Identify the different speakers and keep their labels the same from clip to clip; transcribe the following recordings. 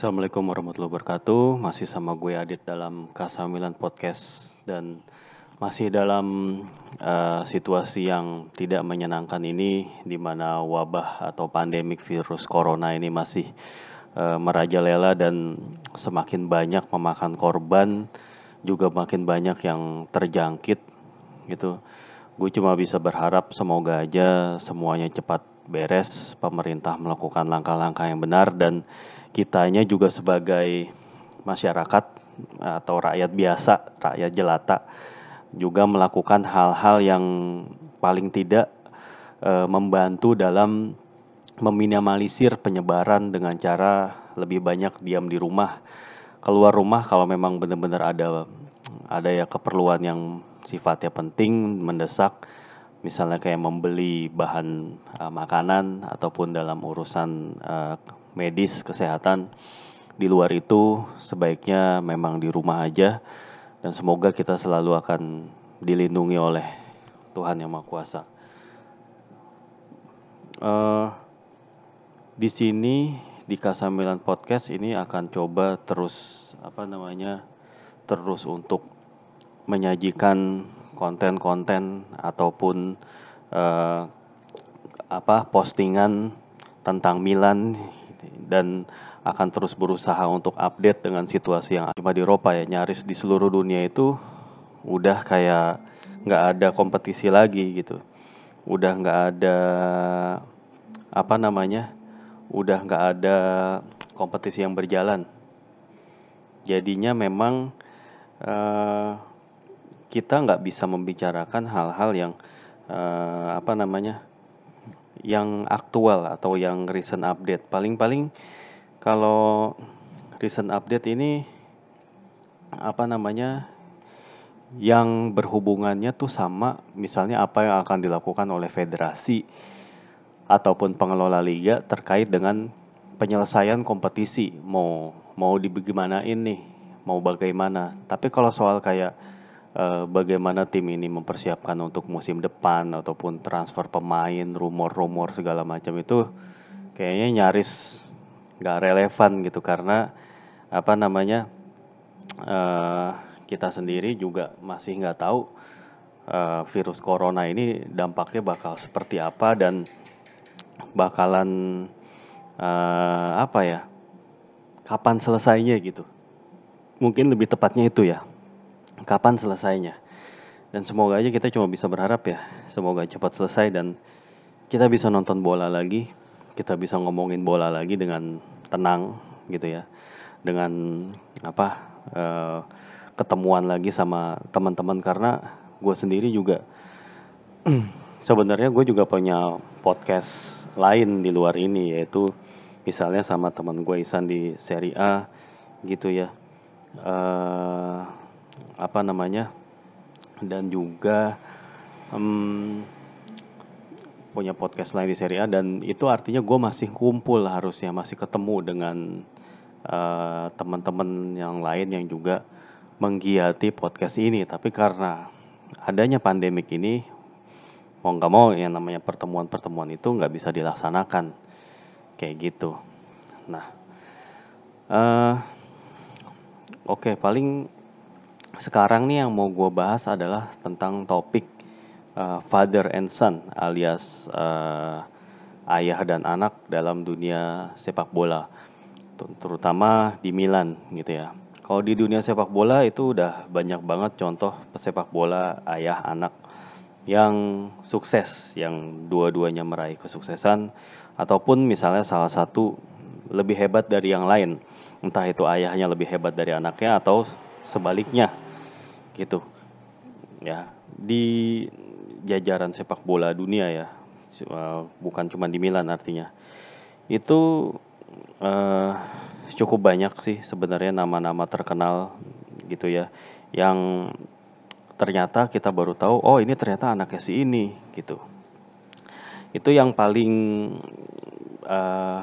Speaker 1: Assalamualaikum warahmatullahi wabarakatuh. Masih sama gue Adit dalam Kasamilan Podcast dan masih dalam uh, situasi yang tidak menyenangkan ini di mana wabah atau pandemik virus corona ini masih uh, merajalela dan semakin banyak memakan korban, juga makin banyak yang terjangkit gitu. Gue cuma bisa berharap semoga aja semuanya cepat beres, pemerintah melakukan langkah-langkah yang benar dan kitanya juga sebagai masyarakat atau rakyat biasa, rakyat jelata juga melakukan hal-hal yang paling tidak e, membantu dalam meminimalisir penyebaran dengan cara lebih banyak diam di rumah. Keluar rumah kalau memang benar-benar ada ada ya keperluan yang sifatnya penting, mendesak, misalnya kayak membeli bahan uh, makanan ataupun dalam urusan uh, medis, kesehatan. Di luar itu sebaiknya memang di rumah aja dan semoga kita selalu akan dilindungi oleh Tuhan Yang Maha Kuasa. Uh, di sini di Kasamilan Podcast ini akan coba terus apa namanya terus untuk menyajikan konten-konten ataupun uh, apa postingan tentang Milan dan akan terus berusaha untuk update dengan situasi yang cuma di Eropa ya. Nyaris di seluruh dunia itu udah kayak nggak ada kompetisi lagi gitu. Udah nggak ada apa namanya udah nggak ada kompetisi yang berjalan. Jadinya memang uh, kita nggak bisa membicarakan hal-hal yang uh, apa namanya yang aktual atau yang recent update. Paling-paling kalau recent update ini apa namanya yang berhubungannya tuh sama misalnya apa yang akan dilakukan oleh federasi ataupun pengelola liga terkait dengan penyelesaian kompetisi. Mau mau dibagaimanain nih? Mau bagaimana? Tapi kalau soal kayak uh, bagaimana tim ini mempersiapkan untuk musim depan ataupun transfer pemain, rumor-rumor segala macam itu kayaknya nyaris nggak relevan gitu karena apa namanya uh, kita sendiri juga masih nggak tahu uh, virus corona ini dampaknya bakal seperti apa dan bakalan uh, apa ya kapan selesainya gitu. Mungkin lebih tepatnya itu ya kapan selesainya. Dan semoga aja kita cuma bisa berharap ya, semoga cepat selesai dan kita bisa nonton bola lagi, kita bisa ngomongin bola lagi dengan tenang gitu ya, dengan apa uh, ketemuan lagi sama teman-teman karena gue sendiri juga sebenarnya gue juga punya podcast lain di luar ini yaitu misalnya sama teman gue Isan di Serie A gitu ya. Uh, apa namanya dan juga um, punya podcast lain di seri A dan itu artinya gue masih kumpul harusnya masih ketemu dengan uh, teman-teman yang lain yang juga menggiati podcast ini. Tapi karena adanya pandemik ini mau nggak mau yang namanya pertemuan-pertemuan itu nggak bisa dilaksanakan. Kayak gitu. Nah uh, oke okay, paling sekarang nih yang mau gue bahas adalah tentang topik uh, father and son alias uh, ayah dan anak dalam dunia sepak bola, terutama di Milan gitu ya. Kalau di dunia sepak bola itu udah banyak banget contoh pesepak bola ayah anak yang sukses, yang dua-duanya meraih kesuksesan, ataupun misalnya salah satu lebih hebat dari yang lain, entah itu ayahnya lebih hebat dari anaknya atau sebaliknya gitu. Ya di jajaran sepak bola dunia ya eh, bukan cuma di Milan artinya. Itu uh, cukup banyak sih sebenarnya nama-nama terkenal gitu ya yang ternyata kita baru tahu oh ini ternyata anaknya si ini gitu. Itu yang paling uh,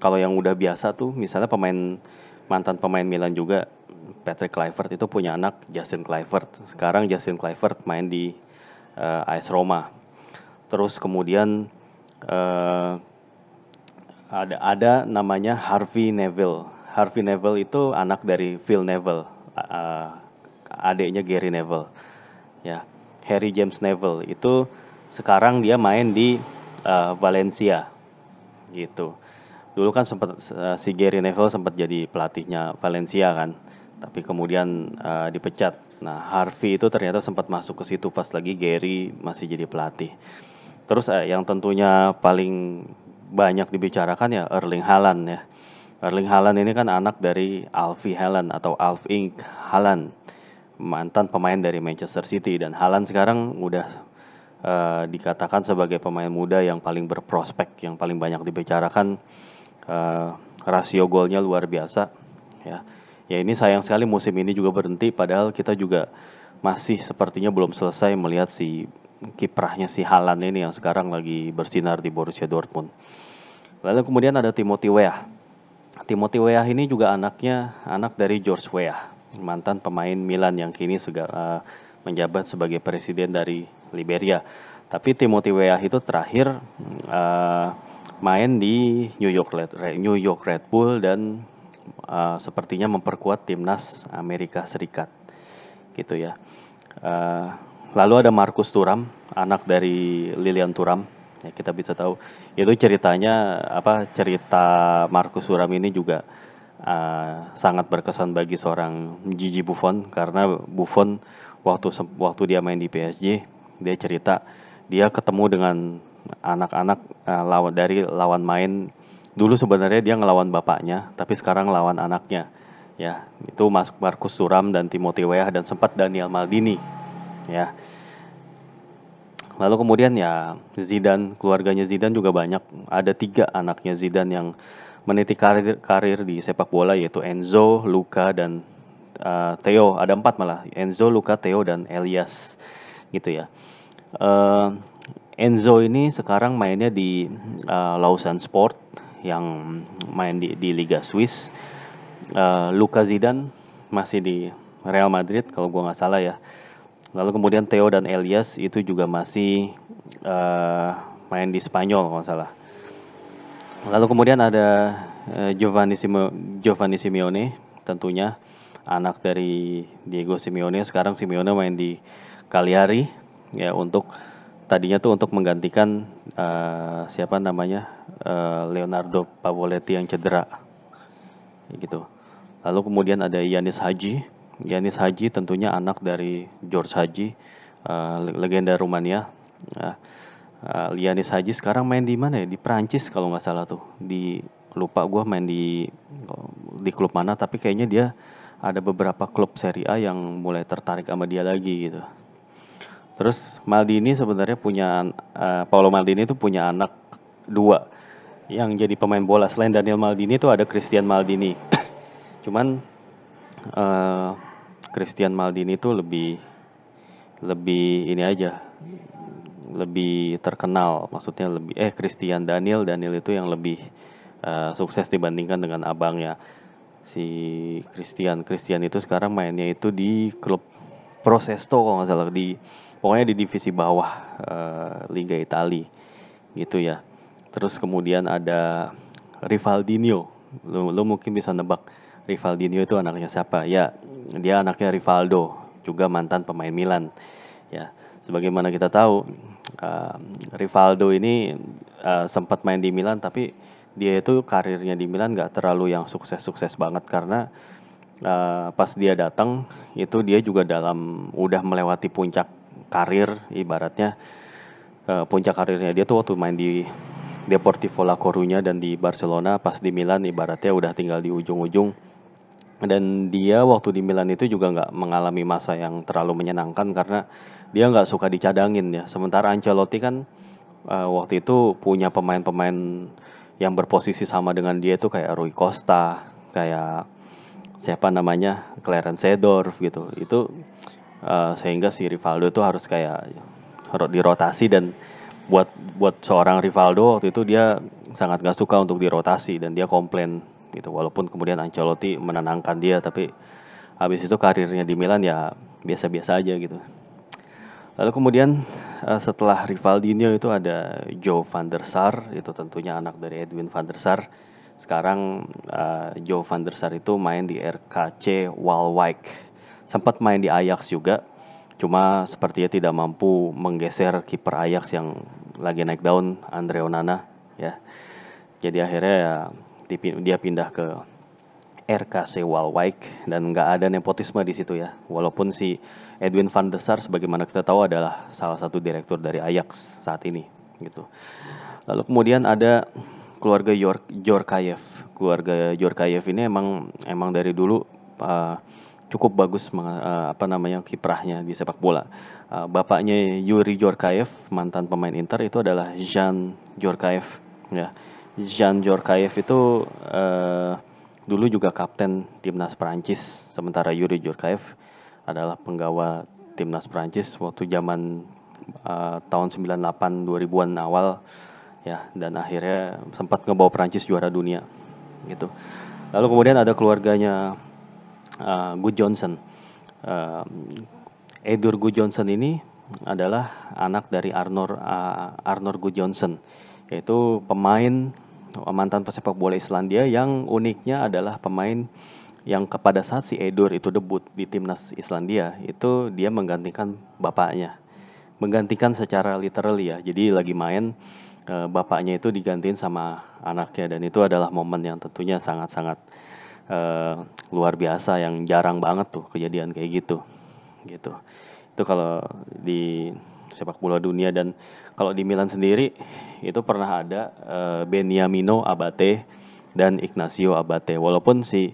Speaker 1: kalau yang udah biasa tuh misalnya pemain mantan pemain Milan juga Patrick Kluivert itu punya anak Justin Kluivert. Sekarang Justin Kluivert main di uh, AS Roma. Terus kemudian uh, ada ada namanya Harvey Neville. Harvey Neville itu anak dari Phil Neville, uh, adiknya Gary Neville. Ya, Harry James Neville itu sekarang dia main di uh, Valencia, gitu. Dulu kan sempat uh, si Gary Neville sempat jadi pelatihnya Valencia kan, tapi kemudian uh, dipecat. Nah Harvey itu ternyata sempat masuk ke situ pas lagi Gary masih jadi pelatih. Terus uh, yang tentunya paling banyak dibicarakan ya Erling Haaland ya. Erling Haaland ini kan anak dari Alfie Haaland atau Alf Inc. Haaland, mantan pemain dari Manchester City dan Haaland sekarang udah uh, dikatakan sebagai pemain muda yang paling berprospek, yang paling banyak dibicarakan uh, rasio golnya luar biasa ya. Ya ini sayang sekali musim ini juga berhenti padahal kita juga masih sepertinya belum selesai melihat si kiprahnya si Halan ini yang sekarang lagi bersinar di Borussia Dortmund. Lalu kemudian ada Timothy Weah. Timothy Weah ini juga anaknya anak dari George Weah, mantan pemain Milan yang kini segala, uh, menjabat sebagai presiden dari Liberia. Tapi Timothy Weah itu terakhir uh, main di New York Red, New York Red Bull dan uh, sepertinya memperkuat timnas Amerika Serikat, gitu ya. Uh, Lalu ada Markus Turam, anak dari Lilian Turam. Ya, kita bisa tahu itu ceritanya apa cerita Markus Turam ini juga uh, sangat berkesan bagi seorang Gigi Buffon karena Buffon waktu waktu dia main di PSG dia cerita dia ketemu dengan anak-anak uh, lawan dari lawan main dulu sebenarnya dia ngelawan bapaknya tapi sekarang lawan anaknya ya itu Markus Turam dan Timothy Weah dan sempat Daniel Maldini ya. Lalu kemudian ya Zidane, keluarganya Zidane juga banyak. Ada tiga anaknya Zidane yang meniti karir, karir di sepak bola yaitu Enzo, Luka dan uh, Theo. Ada empat malah. Enzo, Luka, Theo dan Elias gitu ya. Uh, Enzo ini sekarang mainnya di uh, Lausanne Sport yang main di, di Liga Swiss. Uh, Luka Zidane masih di Real Madrid kalau gua nggak salah ya. Lalu kemudian Theo dan Elias itu juga masih uh, main di Spanyol kalau salah. Lalu kemudian ada uh, Giovanni, Simo, Giovanni Simeone tentunya anak dari Diego Simeone. Sekarang Simeone main di Cagliari ya untuk tadinya tuh untuk menggantikan uh, siapa namanya uh, Leonardo Pavoletti yang cedera gitu. Lalu kemudian ada Yanis Haji Yanis Haji tentunya anak dari George Haji, uh, legenda Rumania. Uh, Yanis Haji sekarang main di mana ya? Di Prancis kalau nggak salah tuh. Di lupa gue main di di klub mana, tapi kayaknya dia ada beberapa klub Serie A yang mulai tertarik sama dia lagi gitu. Terus Maldini sebenarnya punya uh, Paolo Maldini itu punya anak dua yang jadi pemain bola. Selain Daniel Maldini itu ada Christian Maldini. Cuman uh, Christian Maldini itu lebih lebih ini aja lebih terkenal. Maksudnya lebih eh Christian Daniel Daniel itu yang lebih uh, sukses dibandingkan dengan abangnya. Si Christian Christian itu sekarang mainnya itu di klub Prosesto kalau nggak salah di pokoknya di divisi bawah uh, Liga Italia gitu ya terus kemudian ada Rivaldinho lo, lo mungkin bisa nebak Rivaldinho itu anaknya siapa? Ya, dia anaknya Rivaldo, juga mantan pemain Milan. Ya, sebagaimana kita tahu, uh, Rivaldo ini uh, sempat main di Milan, tapi dia itu karirnya di Milan nggak terlalu yang sukses-sukses banget karena uh, pas dia datang itu dia juga dalam udah melewati puncak karir ibaratnya uh, puncak karirnya dia tuh waktu main di Deportivo La Coruña dan di Barcelona pas di Milan ibaratnya udah tinggal di ujung-ujung dan dia waktu di Milan itu juga nggak mengalami masa yang terlalu menyenangkan karena dia nggak suka dicadangin ya. Sementara Ancelotti kan uh, waktu itu punya pemain-pemain yang berposisi sama dengan dia itu kayak Rui Costa, kayak siapa namanya Clarence Seedorf gitu. Itu uh, sehingga si Rivaldo itu harus kayak dirotasi dan buat buat seorang Rivaldo waktu itu dia sangat gak suka untuk dirotasi dan dia komplain gitu walaupun kemudian Ancelotti menenangkan dia tapi habis itu karirnya di Milan ya biasa-biasa aja gitu Lalu kemudian uh, setelah Rivaldinho itu ada Joe van der Sar, itu tentunya anak dari Edwin van der Sar. Sekarang uh, Joe van der Sar itu main di RKC Waalwijk. Sempat main di Ajax juga, cuma sepertinya tidak mampu menggeser kiper Ajax yang lagi naik daun Andre Onana ya. Jadi akhirnya ya dia pindah ke RKC Waalwijk dan nggak ada nepotisme di situ ya. Walaupun si Edwin van der Sar sebagaimana kita tahu adalah salah satu direktur dari Ajax saat ini gitu. Lalu kemudian ada keluarga Jor Jorkayev. Keluarga Jorkayev ini emang emang dari dulu uh, cukup bagus uh, apa namanya kiprahnya di sepak bola. Uh, bapaknya Yuri Jorkayev, mantan pemain Inter itu adalah Jean Jorkayev ya. Jean Jorkayev itu uh, dulu juga kapten timnas Prancis sementara Yuri Jorkaev adalah penggawa timnas Prancis waktu zaman uh, tahun 98 2000-an awal ya dan akhirnya sempat ngebawa Prancis juara dunia gitu. Lalu kemudian ada keluarganya uh, Good Johnson. Uh, Edur Good Johnson ini adalah anak dari Arnor uh, Arnor Good Johnson. Yaitu pemain mantan pesepak bola Islandia yang uniknya adalah pemain yang kepada saat si Edur itu debut di timnas Islandia itu dia menggantikan bapaknya. Menggantikan secara literal ya. Jadi lagi main bapaknya itu digantiin sama anaknya. Dan itu adalah momen yang tentunya sangat-sangat uh, luar biasa yang jarang banget tuh kejadian kayak gitu gitu. Itu kalau di sepak bola dunia dan kalau di Milan sendiri itu pernah ada uh, Beniamino Abate dan Ignacio Abate. Walaupun si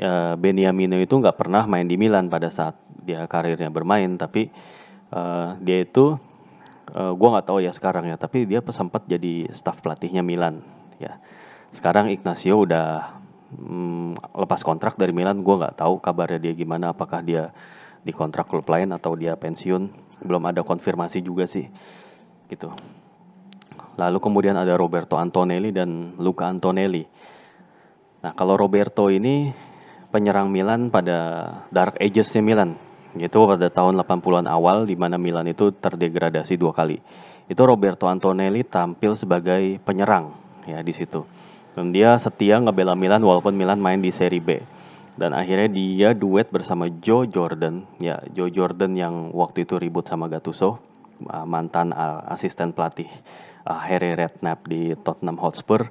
Speaker 1: uh, Beniamino itu nggak pernah main di Milan pada saat dia karirnya bermain tapi uh, dia itu uh, gue nggak tahu ya sekarang ya tapi dia sempat jadi staff pelatihnya Milan ya. Sekarang Ignacio udah um, lepas kontrak dari Milan gue nggak tahu kabarnya dia gimana apakah dia di kontrak klub lain atau dia pensiun. Belum ada konfirmasi juga sih gitu. Lalu kemudian ada Roberto Antonelli dan Luca Antonelli. Nah kalau Roberto ini penyerang Milan pada dark agesnya Milan gitu pada tahun 80-an awal di mana Milan itu terdegradasi dua kali. Itu Roberto Antonelli tampil sebagai penyerang ya di situ dan dia setia ngebela Milan walaupun Milan main di Serie B. Dan akhirnya dia duet bersama Joe Jordan. Ya Joe Jordan yang waktu itu ribut sama Gattuso mantan asisten pelatih uh, Harry Redknapp di Tottenham Hotspur.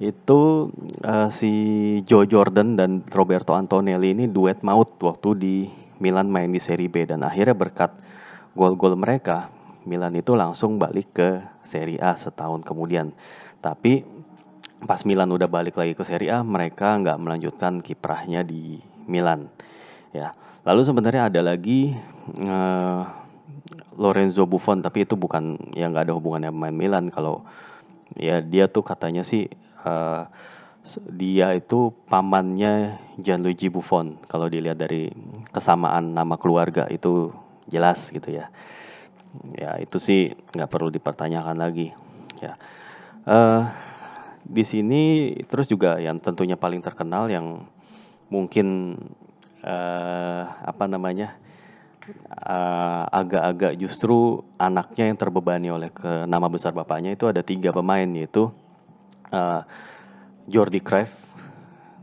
Speaker 1: Itu uh, si Joe Jordan dan Roberto Antonelli ini duet maut waktu di Milan main di Serie B. Dan akhirnya berkat gol-gol mereka Milan itu langsung balik ke Serie A setahun kemudian. Tapi pas Milan udah balik lagi ke Serie A mereka nggak melanjutkan kiprahnya di Milan ya. Lalu sebenarnya ada lagi uh, Lorenzo Buffon tapi itu bukan yang nggak ada hubungannya main Milan. Kalau ya dia tuh katanya sih uh, dia itu pamannya Gianluigi Buffon. Kalau dilihat dari kesamaan nama keluarga itu jelas gitu ya. Ya itu sih nggak perlu dipertanyakan lagi ya. Uh, di sini terus juga yang tentunya paling terkenal yang mungkin uh, apa namanya uh, agak-agak justru anaknya yang terbebani oleh ke nama besar bapaknya itu ada tiga pemain yaitu uh, Jordi Cruyff,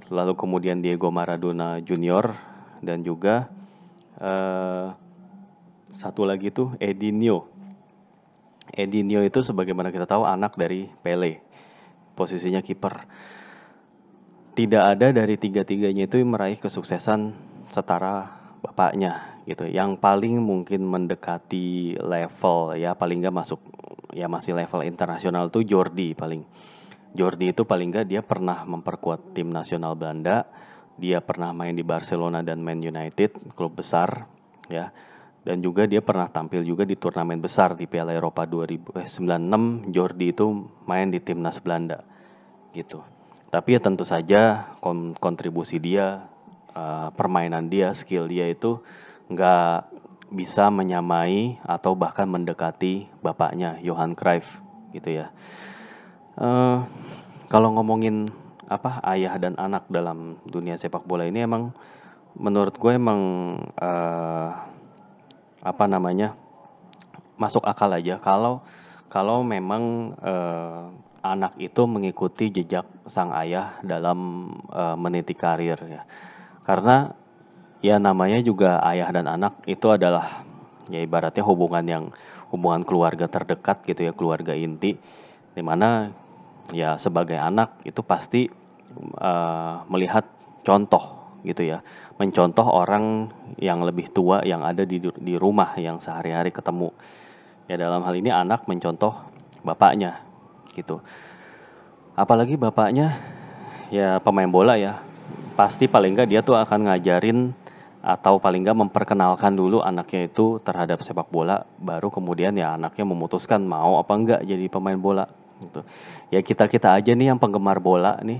Speaker 1: lalu kemudian Diego Maradona Junior dan juga uh, satu lagi tuh Edinho. Edinho itu sebagaimana kita tahu anak dari Pele posisinya kiper. Tidak ada dari tiga-tiganya itu meraih kesuksesan setara bapaknya gitu. Yang paling mungkin mendekati level ya paling nggak masuk ya masih level internasional tuh Jordi paling. Jordi itu paling nggak dia pernah memperkuat tim nasional Belanda. Dia pernah main di Barcelona dan Man United, klub besar ya dan juga dia pernah tampil juga di turnamen besar di Piala Eropa 2096 eh, Jordi itu main di timnas Belanda gitu. Tapi ya tentu saja kontribusi dia uh, permainan dia skill dia itu nggak bisa menyamai atau bahkan mendekati bapaknya Johan Cruyff gitu ya. Uh, kalau ngomongin apa ayah dan anak dalam dunia sepak bola ini emang menurut gue emang uh, apa namanya masuk akal aja. Kalau kalau memang uh, anak itu mengikuti jejak sang ayah dalam uh, meniti karir ya. Karena ya namanya juga ayah dan anak itu adalah ya ibaratnya hubungan yang hubungan keluarga terdekat gitu ya, keluarga inti di mana ya sebagai anak itu pasti uh, melihat contoh gitu ya mencontoh orang yang lebih tua yang ada di di rumah yang sehari-hari ketemu ya dalam hal ini anak mencontoh bapaknya gitu. Apalagi bapaknya ya pemain bola ya. Pasti paling nggak dia tuh akan ngajarin atau paling nggak memperkenalkan dulu anaknya itu terhadap sepak bola baru kemudian ya anaknya memutuskan mau apa enggak jadi pemain bola gitu. Ya kita kita aja nih yang penggemar bola nih.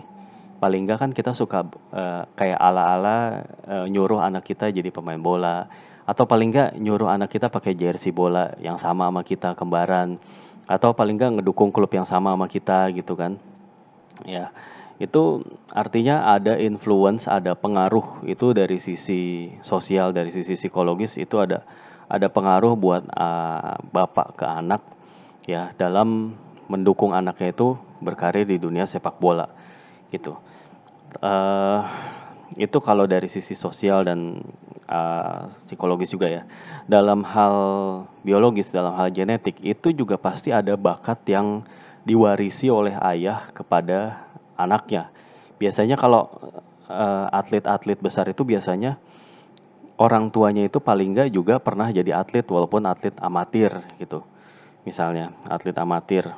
Speaker 1: Paling enggak kan kita suka uh, kayak ala-ala uh, nyuruh anak kita jadi pemain bola. Atau paling enggak nyuruh anak kita pakai jersey bola yang sama sama kita kembaran atau paling enggak ngedukung klub yang sama sama kita gitu kan. Ya itu artinya ada influence ada pengaruh itu dari sisi sosial dari sisi psikologis itu ada ada pengaruh buat uh, bapak ke anak ya dalam mendukung anaknya itu berkarir di dunia sepak bola gitu. Uh, itu kalau dari sisi sosial dan uh, psikologis juga ya. Dalam hal biologis dalam hal genetik itu juga pasti ada bakat yang diwarisi oleh ayah kepada anaknya. Biasanya kalau uh, atlet-atlet besar itu biasanya orang tuanya itu paling nggak juga pernah jadi atlet walaupun atlet amatir gitu. Misalnya atlet amatir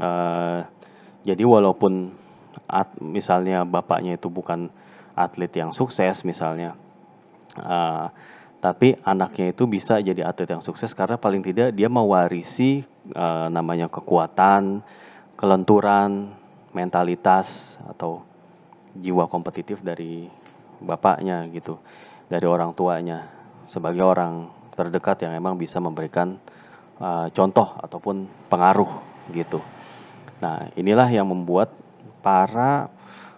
Speaker 1: uh, jadi walaupun at, misalnya bapaknya itu bukan atlet yang sukses misalnya uh, tapi anaknya itu bisa jadi atlet yang sukses karena paling tidak dia mewarisi uh, namanya kekuatan, kelenturan, mentalitas atau jiwa kompetitif dari bapaknya gitu, dari orang tuanya sebagai orang terdekat yang emang bisa memberikan uh, contoh ataupun pengaruh gitu. Nah, inilah yang membuat para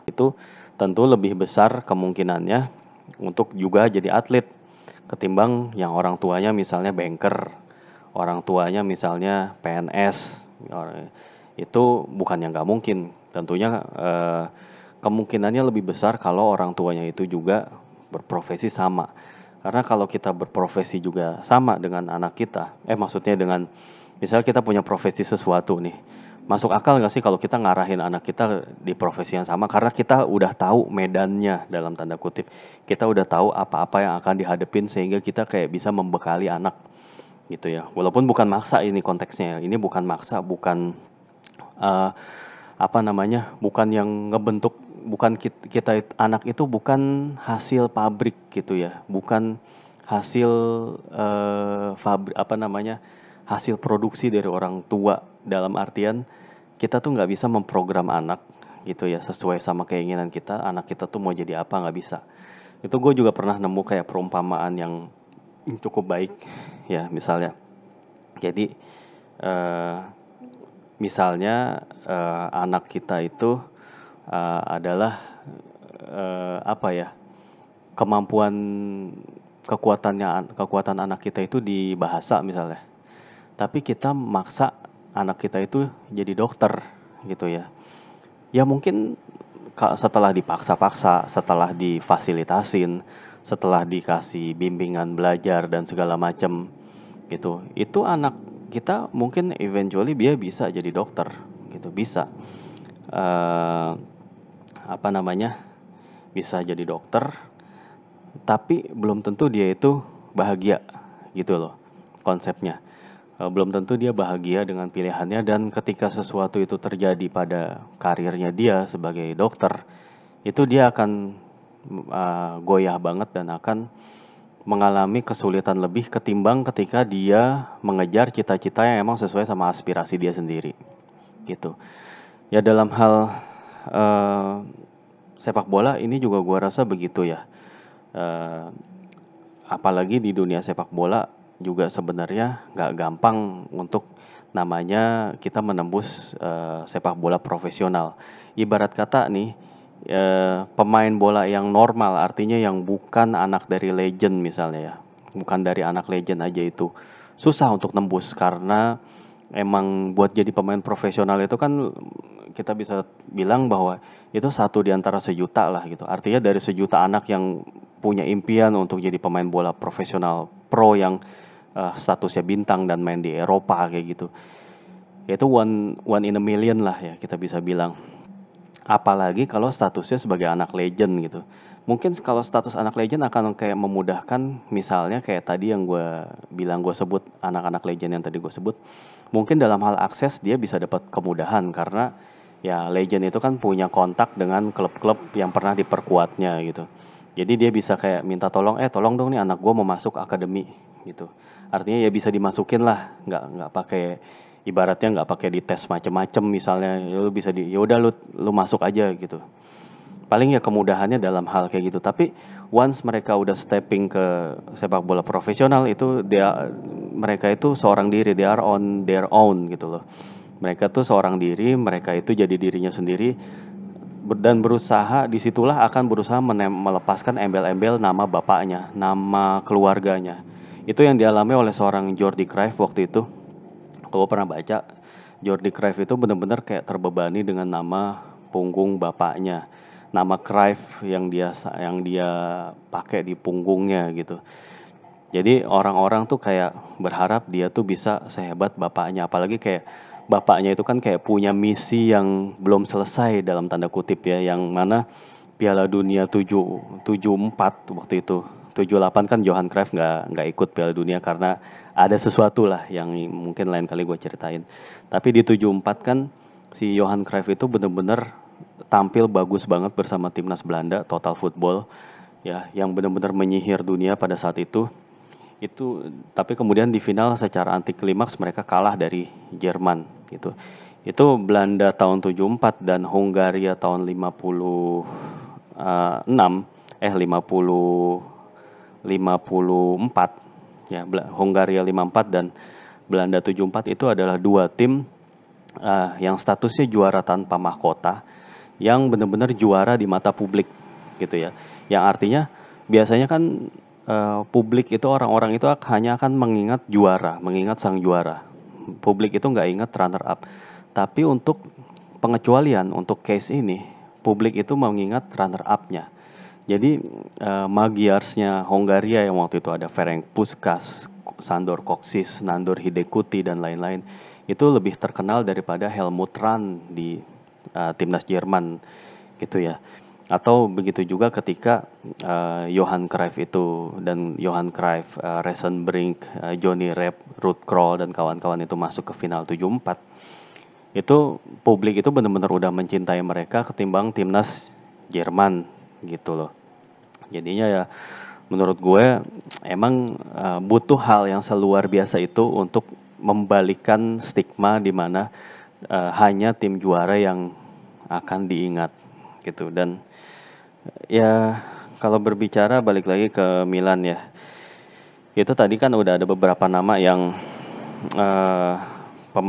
Speaker 1: itu tentu lebih besar kemungkinannya untuk juga jadi atlet ketimbang yang orang tuanya misalnya banker, orang tuanya misalnya PNS. Itu bukan yang nggak mungkin. Tentunya eh, kemungkinannya lebih besar kalau orang tuanya itu juga berprofesi sama. Karena kalau kita berprofesi juga sama dengan anak kita, eh maksudnya dengan misalnya kita punya profesi sesuatu nih masuk akal nggak sih kalau kita ngarahin anak kita di profesi yang sama? Karena kita udah tahu medannya dalam tanda kutip. Kita udah tahu apa-apa yang akan dihadapin sehingga kita kayak bisa membekali anak gitu ya. Walaupun bukan maksa ini konteksnya. Ini bukan maksa bukan uh, apa namanya bukan yang ngebentuk bukan kita, kita anak itu bukan hasil pabrik gitu ya. Bukan hasil uh, fabrik apa namanya hasil produksi dari orang tua dalam artian kita tuh nggak bisa memprogram anak gitu ya sesuai sama keinginan kita anak kita tuh mau jadi apa nggak bisa. Itu gue juga pernah nemu kayak perumpamaan yang cukup baik ya misalnya. Jadi uh, misalnya uh, anak kita itu uh, adalah uh, apa ya kemampuan kekuatannya kekuatan anak kita itu di bahasa misalnya. Tapi kita maksa anak kita itu jadi dokter gitu ya. Ya mungkin setelah dipaksa-paksa setelah difasilitasin setelah dikasih bimbingan belajar dan segala macam gitu. Itu anak kita mungkin eventually dia bisa jadi dokter gitu. Bisa uh, apa namanya bisa jadi dokter tapi belum tentu dia itu bahagia gitu loh konsepnya belum tentu dia bahagia dengan pilihannya dan ketika sesuatu itu terjadi pada karirnya dia sebagai dokter itu dia akan uh, goyah banget dan akan mengalami kesulitan lebih ketimbang ketika dia mengejar cita-cita yang emang sesuai sama aspirasi dia sendiri gitu. Ya dalam hal uh, sepak bola ini juga gua rasa begitu ya. Uh, apalagi di dunia sepak bola juga sebenarnya nggak gampang untuk namanya kita menembus uh, sepak bola profesional. Ibarat kata nih uh, pemain bola yang normal artinya yang bukan anak dari legend misalnya ya, bukan dari anak legend aja itu susah untuk nembus karena emang buat jadi pemain profesional itu kan kita bisa bilang bahwa itu satu di antara sejuta lah gitu. Artinya dari sejuta anak yang punya impian untuk jadi pemain bola profesional pro yang uh, statusnya bintang dan main di Eropa kayak gitu. Itu one one in a million lah ya kita bisa bilang. Apalagi kalau statusnya sebagai anak legend gitu. Mungkin kalau status anak legend akan kayak memudahkan misalnya kayak tadi yang gue bilang gue sebut anak-anak legend yang tadi gue sebut mungkin dalam hal akses dia bisa dapat kemudahan karena ya legend itu kan punya kontak dengan klub-klub yang pernah diperkuatnya gitu. Jadi dia bisa kayak minta tolong, eh tolong dong nih anak gue mau masuk akademi gitu. Artinya ya bisa dimasukin lah, nggak nggak pakai ibaratnya nggak pakai dites macem-macem misalnya, ya lu bisa di, ya udah lu lu masuk aja gitu. Paling ya kemudahannya dalam hal kayak gitu. Tapi once mereka udah stepping ke sepak bola profesional itu dia mereka itu seorang diri, they are on their own gitu loh mereka tuh seorang diri, mereka itu jadi dirinya sendiri dan berusaha di situlah akan berusaha melepaskan embel-embel nama bapaknya, nama keluarganya. Itu yang dialami oleh seorang Jordi Cruyff waktu itu. Kalau pernah baca, Jordi Cruyff itu benar-benar kayak terbebani dengan nama punggung bapaknya, nama Cruyff yang dia yang dia pakai di punggungnya gitu. Jadi orang-orang tuh kayak berharap dia tuh bisa sehebat bapaknya, apalagi kayak bapaknya itu kan kayak punya misi yang belum selesai dalam tanda kutip ya yang mana Piala Dunia 7 74 waktu itu 78 kan Johan Cruyff nggak nggak ikut Piala Dunia karena ada sesuatu lah yang mungkin lain kali gue ceritain. Tapi di 74 kan si Johan Cruyff itu bener-bener tampil bagus banget bersama timnas Belanda Total Football ya yang benar-benar menyihir dunia pada saat itu itu tapi kemudian di final secara anti klimaks mereka kalah dari Jerman gitu. Itu Belanda tahun 74 dan Hungaria tahun 56 eh 50 54 ya Hungaria 54 dan Belanda 74 itu adalah dua tim uh, yang statusnya juara tanpa mahkota yang benar-benar juara di mata publik gitu ya. Yang artinya biasanya kan uh, publik itu orang-orang itu hanya akan mengingat juara, mengingat sang juara. Publik itu nggak ingat runner up. Tapi untuk pengecualian untuk case ini, publik itu mengingat runner up-nya. Jadi uh, Magyarsnya Hongaria yang waktu itu ada Ferenc Puskas, Sandor Koksis, Nandor Hidekuti dan lain-lain itu lebih terkenal daripada Helmut Rahn di uh, timnas Jerman gitu ya. Atau begitu juga ketika uh, Johan Cruyff itu dan Johan Cruyff, uh, Brink, uh, Johnny Rep, Ruth Kroll dan kawan-kawan itu masuk ke final 74 itu publik itu benar-benar udah mencintai mereka ketimbang timnas Jerman gitu loh. Jadinya ya menurut gue emang uh, butuh hal yang seluar biasa itu untuk membalikan stigma di mana uh, hanya tim juara yang akan diingat gitu. Dan ya kalau berbicara balik lagi ke Milan ya itu tadi kan udah ada beberapa nama yang uh,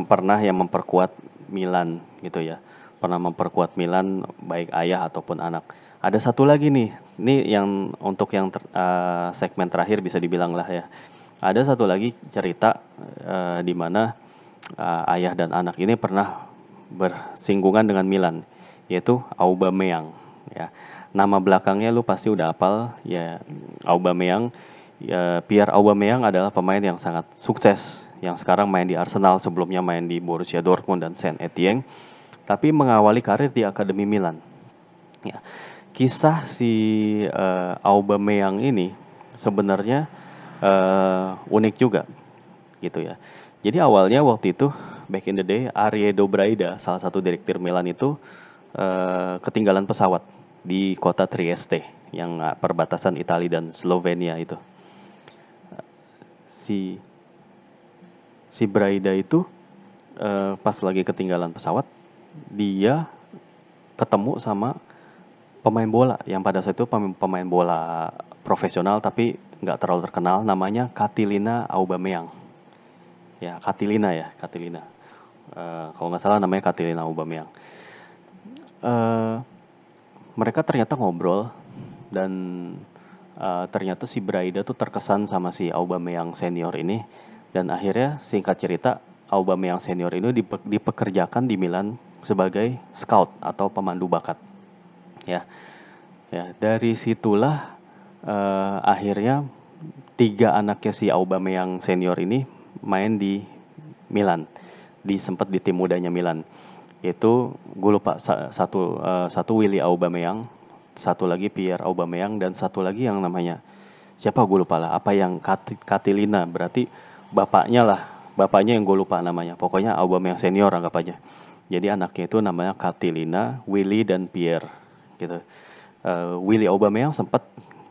Speaker 1: pernah yang memperkuat Milan gitu ya. Pernah memperkuat Milan baik ayah ataupun anak ada satu lagi nih ini yang untuk yang ter, uh, segmen terakhir bisa dibilang lah ya ada satu lagi cerita uh, di mana uh, ayah dan anak ini pernah bersinggungan dengan Milan yaitu Aubameyang ya. Nama belakangnya lu pasti udah hafal ya Aubameyang. Ya, Pierre Aubameyang adalah pemain yang sangat sukses yang sekarang main di Arsenal sebelumnya main di Borussia Dortmund dan Saint Etienne tapi mengawali karir di Akademi Milan. Ya. Kisah si uh, Aubameyang ini sebenarnya uh, unik juga gitu ya. Jadi awalnya waktu itu back in the day Ariedo Braida salah satu direktur Milan itu uh, ketinggalan pesawat di kota Trieste yang perbatasan Italia dan Slovenia itu. Si si Braida itu uh, pas lagi ketinggalan pesawat dia ketemu sama pemain bola. Yang pada saat itu pemain bola profesional tapi nggak terlalu terkenal namanya Katilina Aubameyang. Ya Katilina ya Katilina. Uh, kalau nggak salah namanya Katilina Aubameyang. Uh, mereka ternyata ngobrol dan uh, ternyata si Braida tuh terkesan sama si Aubameyang senior ini. Dan akhirnya singkat cerita Aubameyang senior ini dipekerjakan di Milan sebagai scout atau pemandu bakat ya. Ya dari situlah uh, akhirnya tiga anaknya si Aubameyang senior ini main di Milan. Di sempat di tim mudanya Milan. Itu gue lupa satu uh, satu Willy Aubameyang satu lagi Pierre Aubameyang dan satu lagi yang namanya siapa gue lupa lah apa yang Kat, Katilina. Berarti bapaknya lah bapaknya yang gue lupa namanya. Pokoknya Aubameyang senior anggap aja. Jadi anaknya itu namanya Katilina Willy dan Pierre gitu. Uh, Willy Aubameyang sempat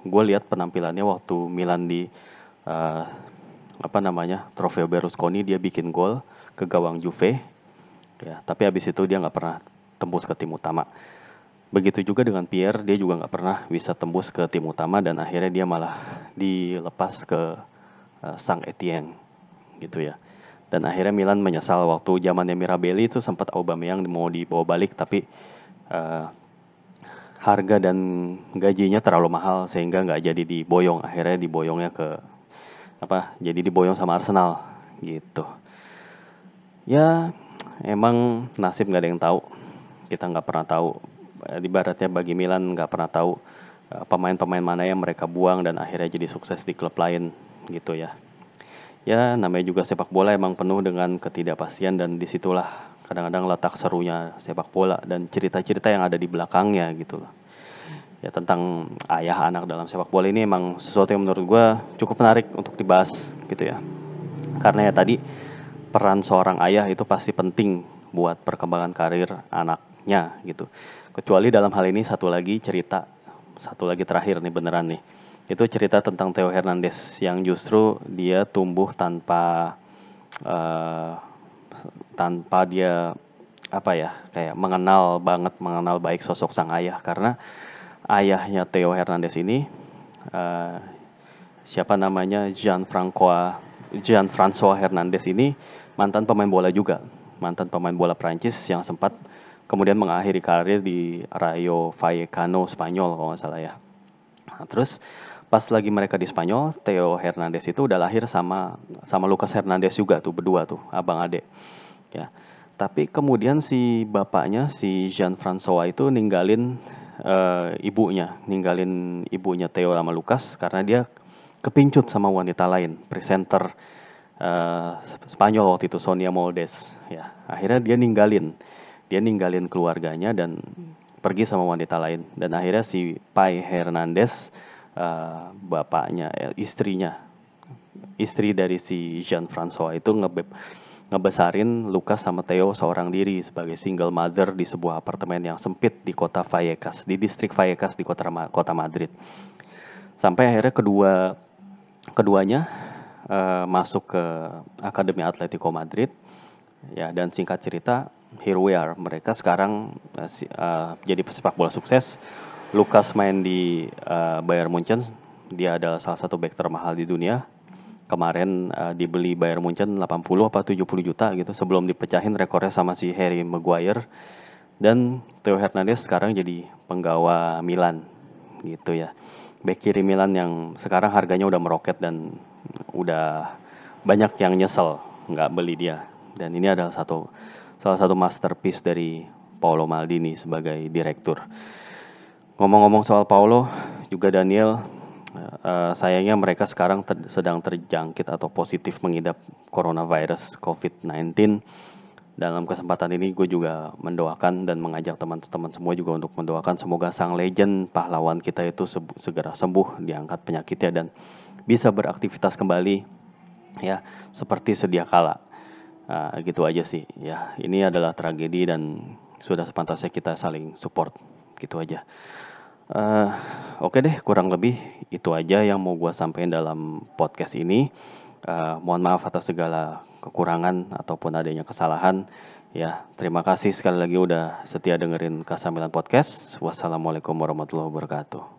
Speaker 1: gue lihat penampilannya waktu Milan di uh, apa namanya Trofeo Berlusconi dia bikin gol ke gawang Juve. Ya tapi habis itu dia nggak pernah tembus ke tim utama. Begitu juga dengan Pierre, dia juga nggak pernah bisa tembus ke tim utama dan akhirnya dia malah dilepas ke uh, Sang Etienne gitu ya. Dan akhirnya Milan menyesal waktu zamannya Mirabelli itu sempat Aubameyang mau dibawa balik tapi uh, harga dan gajinya terlalu mahal sehingga nggak jadi diboyong. Akhirnya diboyongnya ke apa? Jadi diboyong sama Arsenal gitu. Ya emang nasib nggak ada yang tahu. Kita nggak pernah tahu Eh, ibaratnya bagi Milan nggak pernah tahu eh, pemain-pemain mana yang mereka buang dan akhirnya jadi sukses di klub lain gitu ya. Ya namanya juga sepak bola emang penuh dengan ketidakpastian dan di situlah kadang-kadang letak serunya sepak bola dan cerita-cerita yang ada di belakangnya gitu. Ya tentang ayah anak dalam sepak bola ini emang sesuatu yang menurut gue cukup menarik untuk dibahas gitu ya. Karena ya tadi peran seorang ayah itu pasti penting buat perkembangan karir anaknya gitu kecuali dalam hal ini satu lagi cerita satu lagi terakhir nih beneran nih itu cerita tentang Theo Hernandez yang justru dia tumbuh tanpa uh, tanpa dia apa ya kayak mengenal banget mengenal baik sosok sang ayah karena ayahnya Theo Hernandez ini uh, siapa namanya Jean Francois Jean François Hernandez ini mantan pemain bola juga mantan pemain bola Prancis yang sempat kemudian mengakhiri karir di Rayo Vallecano Spanyol kalau nggak salah ya. Nah, terus pas lagi mereka di Spanyol, Theo Hernandez itu udah lahir sama sama Lucas Hernandez juga tuh berdua tuh abang adek. Ya. Tapi kemudian si bapaknya si Jean François itu ninggalin uh, ibunya, ninggalin ibunya Theo sama Lucas karena dia kepincut sama wanita lain, presenter uh, Spanyol waktu itu Sonia Moldes ya. Akhirnya dia ninggalin dia ninggalin keluarganya dan pergi sama wanita lain dan akhirnya si Pai Hernandez uh, bapaknya eh, istrinya istri dari si Jean François itu ngebeb ngebesarin Lucas sama Theo seorang diri sebagai single mother di sebuah apartemen yang sempit di kota Vallecas di distrik Vallecas di kota kota Madrid sampai akhirnya kedua keduanya uh, masuk ke Akademi Atletico Madrid ya dan singkat cerita here we are. Mereka sekarang uh, jadi pesepak bola sukses. Lukas main di uh, Bayern Munchen. Dia adalah salah satu back termahal di dunia. Kemarin uh, dibeli Bayern Munchen 80 apa 70 juta gitu sebelum dipecahin rekornya sama si Harry Maguire. Dan Theo Hernandez sekarang jadi penggawa Milan gitu ya. Back kiri Milan yang sekarang harganya udah meroket dan udah banyak yang nyesel nggak beli dia. Dan ini adalah satu salah satu masterpiece dari Paolo Maldini sebagai direktur. Ngomong-ngomong soal Paolo, juga Daniel, uh, sayangnya mereka sekarang ter sedang terjangkit atau positif mengidap coronavirus COVID-19. Dalam kesempatan ini gue juga mendoakan dan mengajak teman-teman semua juga untuk mendoakan semoga sang legend pahlawan kita itu segera sembuh, diangkat penyakitnya dan bisa beraktivitas kembali ya seperti sedia kala. Uh, gitu aja sih. Ya, ini adalah tragedi dan sudah sepantasnya kita saling support. Gitu aja. Uh, Oke okay deh, kurang lebih itu aja yang mau gue sampaikan dalam podcast ini. Uh, mohon maaf atas segala kekurangan ataupun adanya kesalahan. Ya, terima kasih sekali lagi udah setia dengerin Kasamilan Podcast. Wassalamualaikum warahmatullahi wabarakatuh.